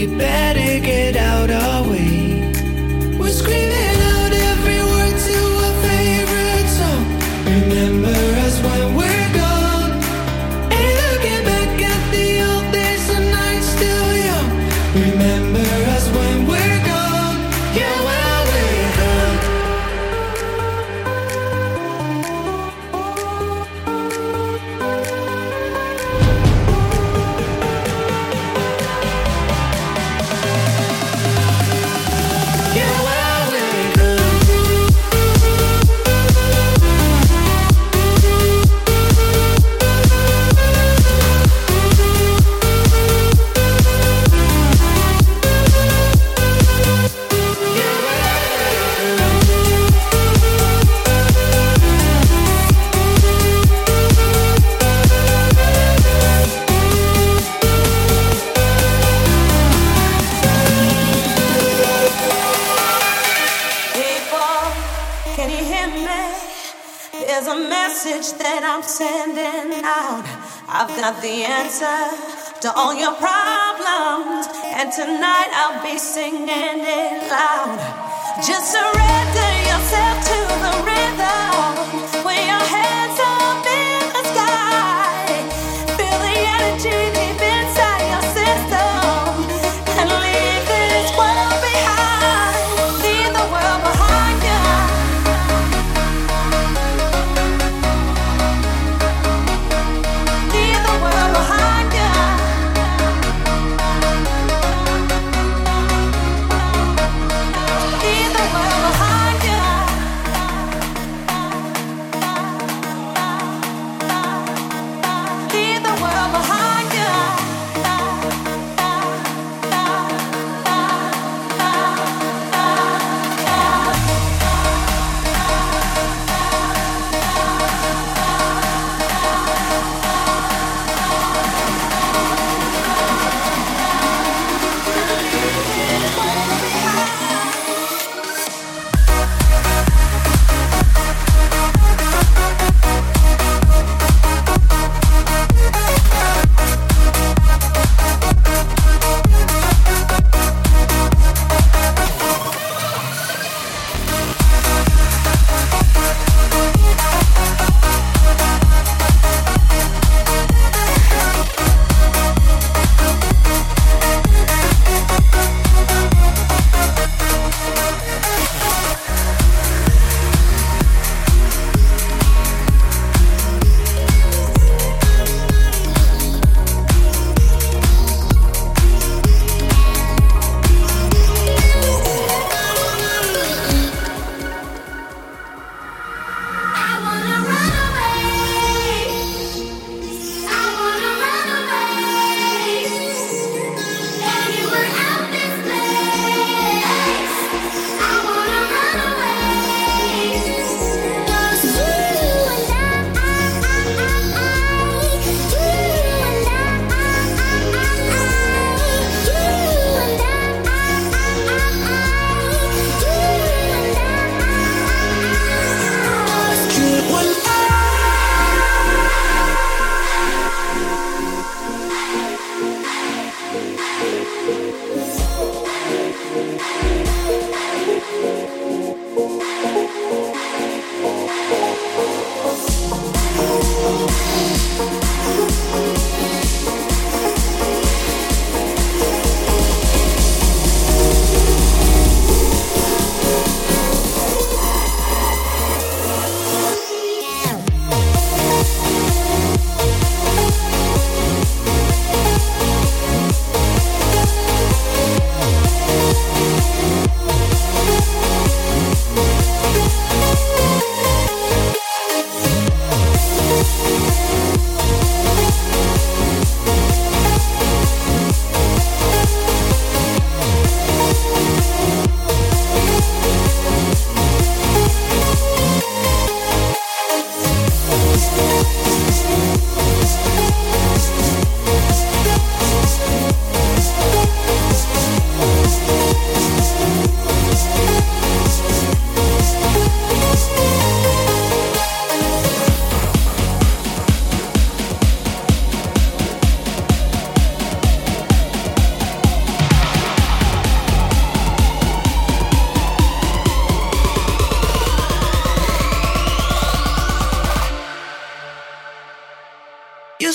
You better get out of all your problems, and tonight I'll be singing it loud. Just surrender yourself to the rhythm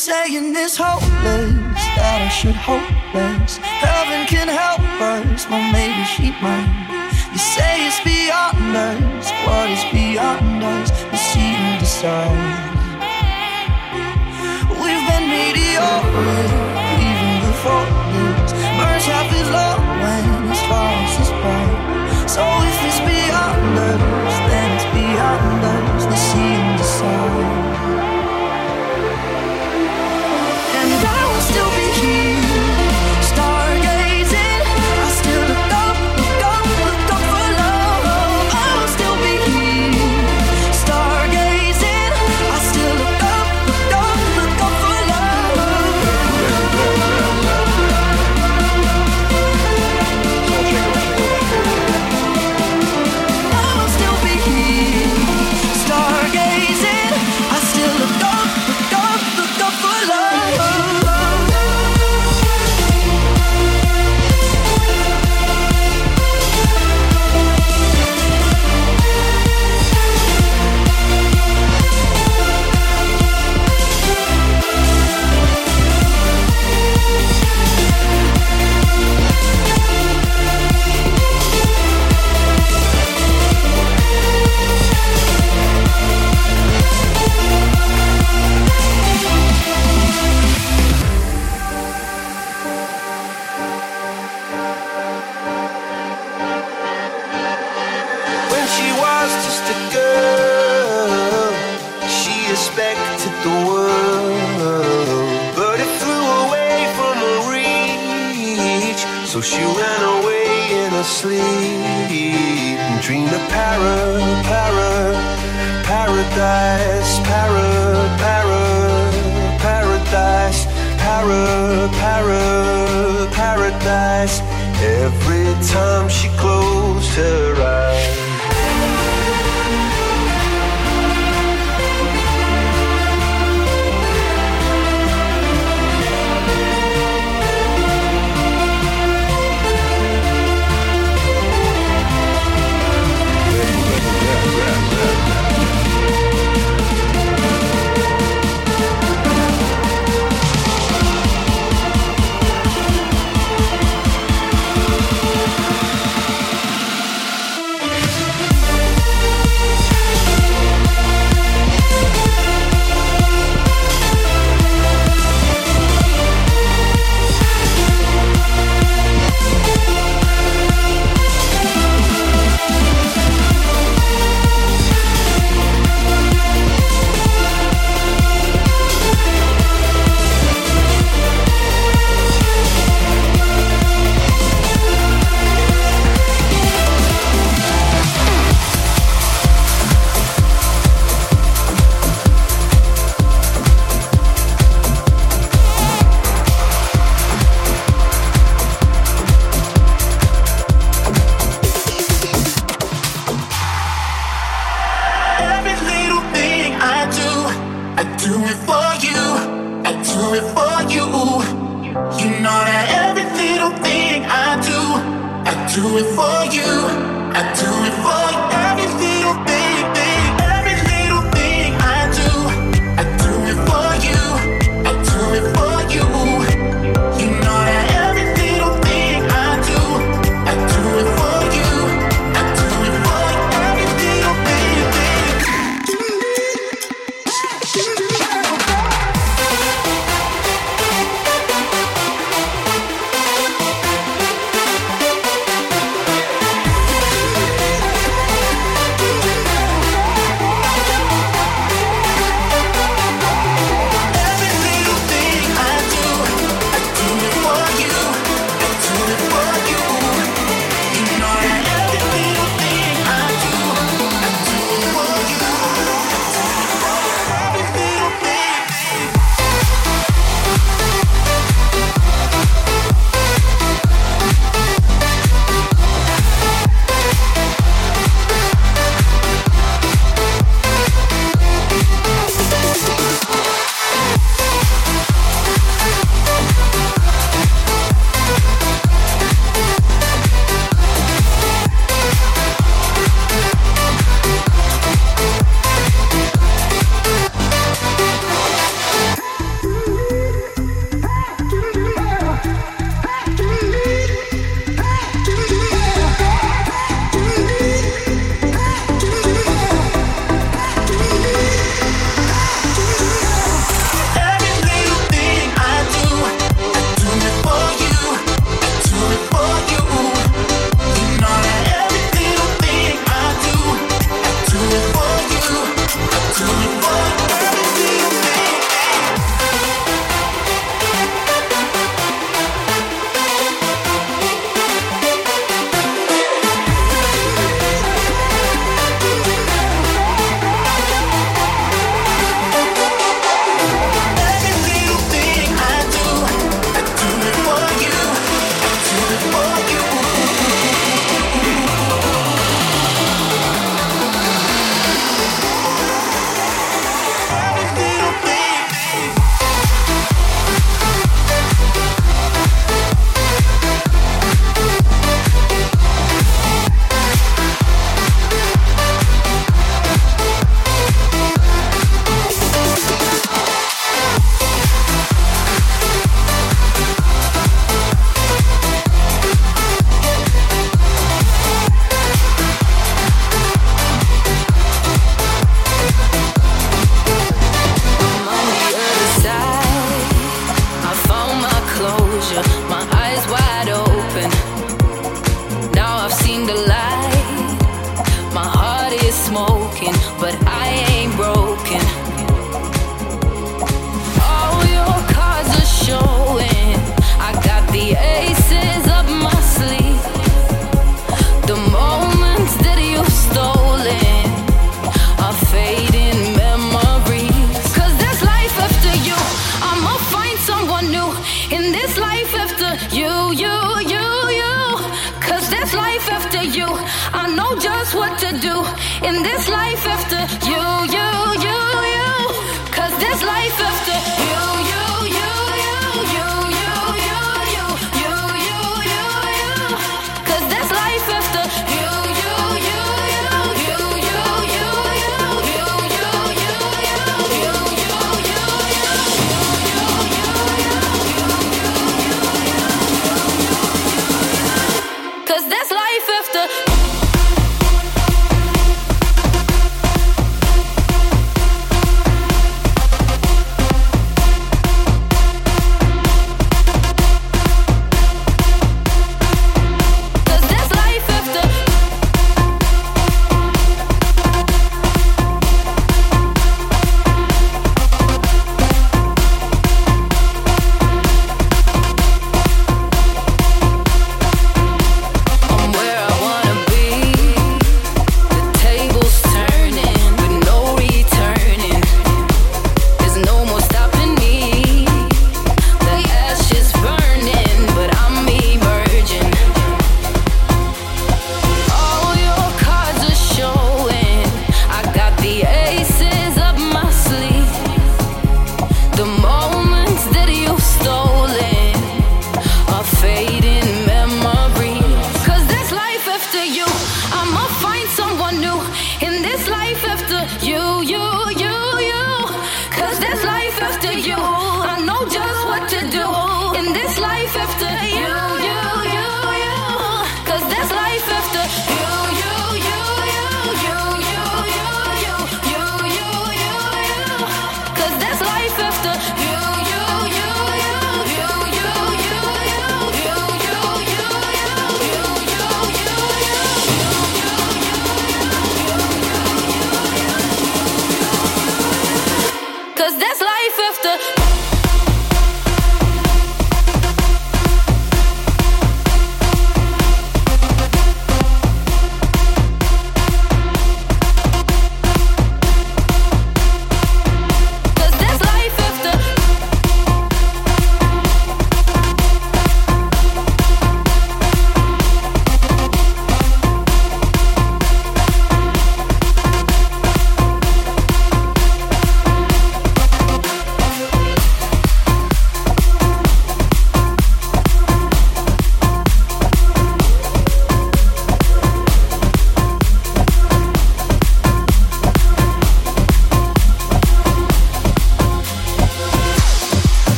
saying it's hopeless that I should hope less. Heaven can help us, well maybe she might. You say it's beyond us, what is beyond us? We see and decide. We've been mediocre, even before this. Burns half as long when it's twice as bright. So if it's beyond us, then it's beyond us. We see and decide.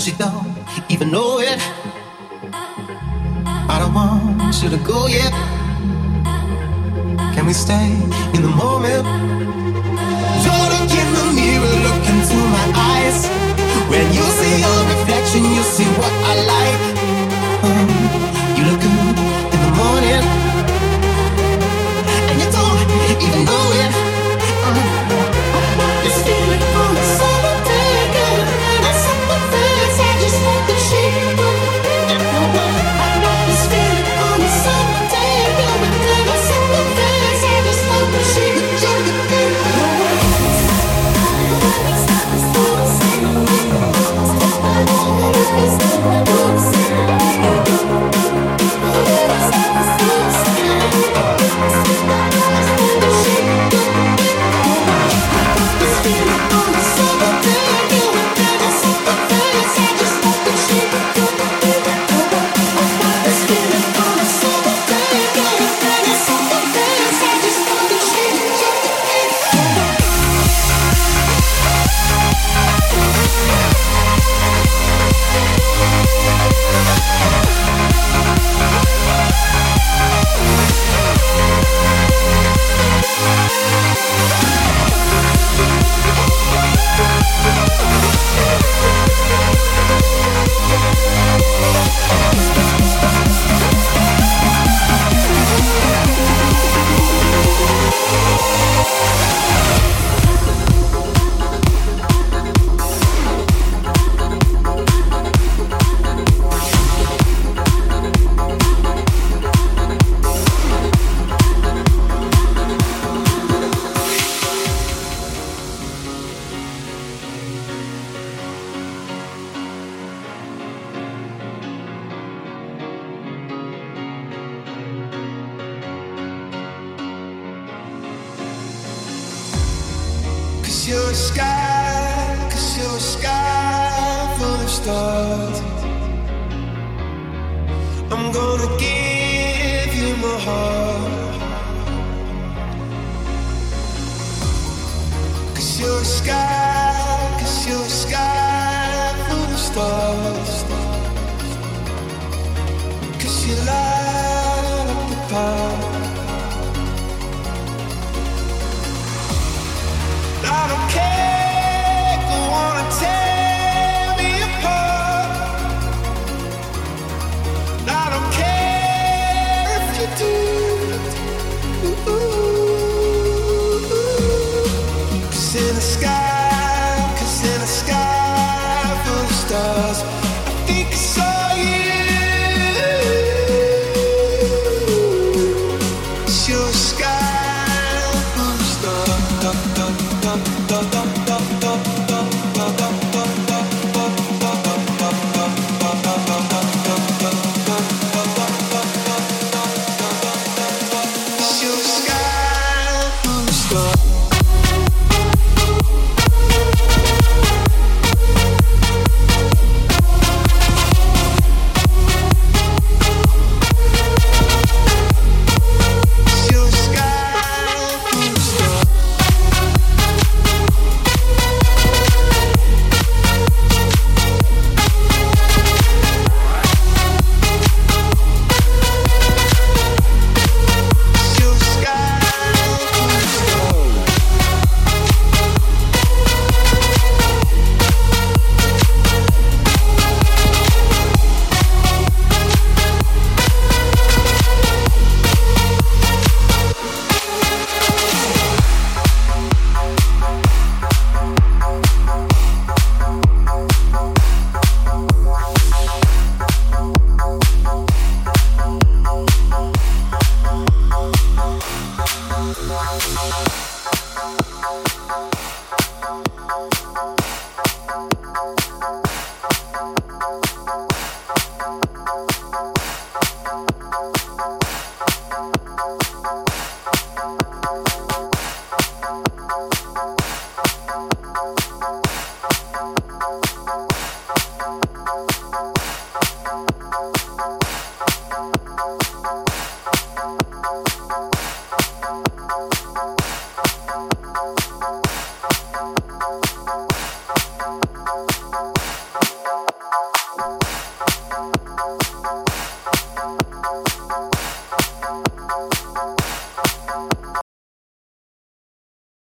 and she don't even know it. I don't want you to go yet. Can we stay in the moment? You're looking in the mirror, looking through my eyes. When you see your reflection, you see what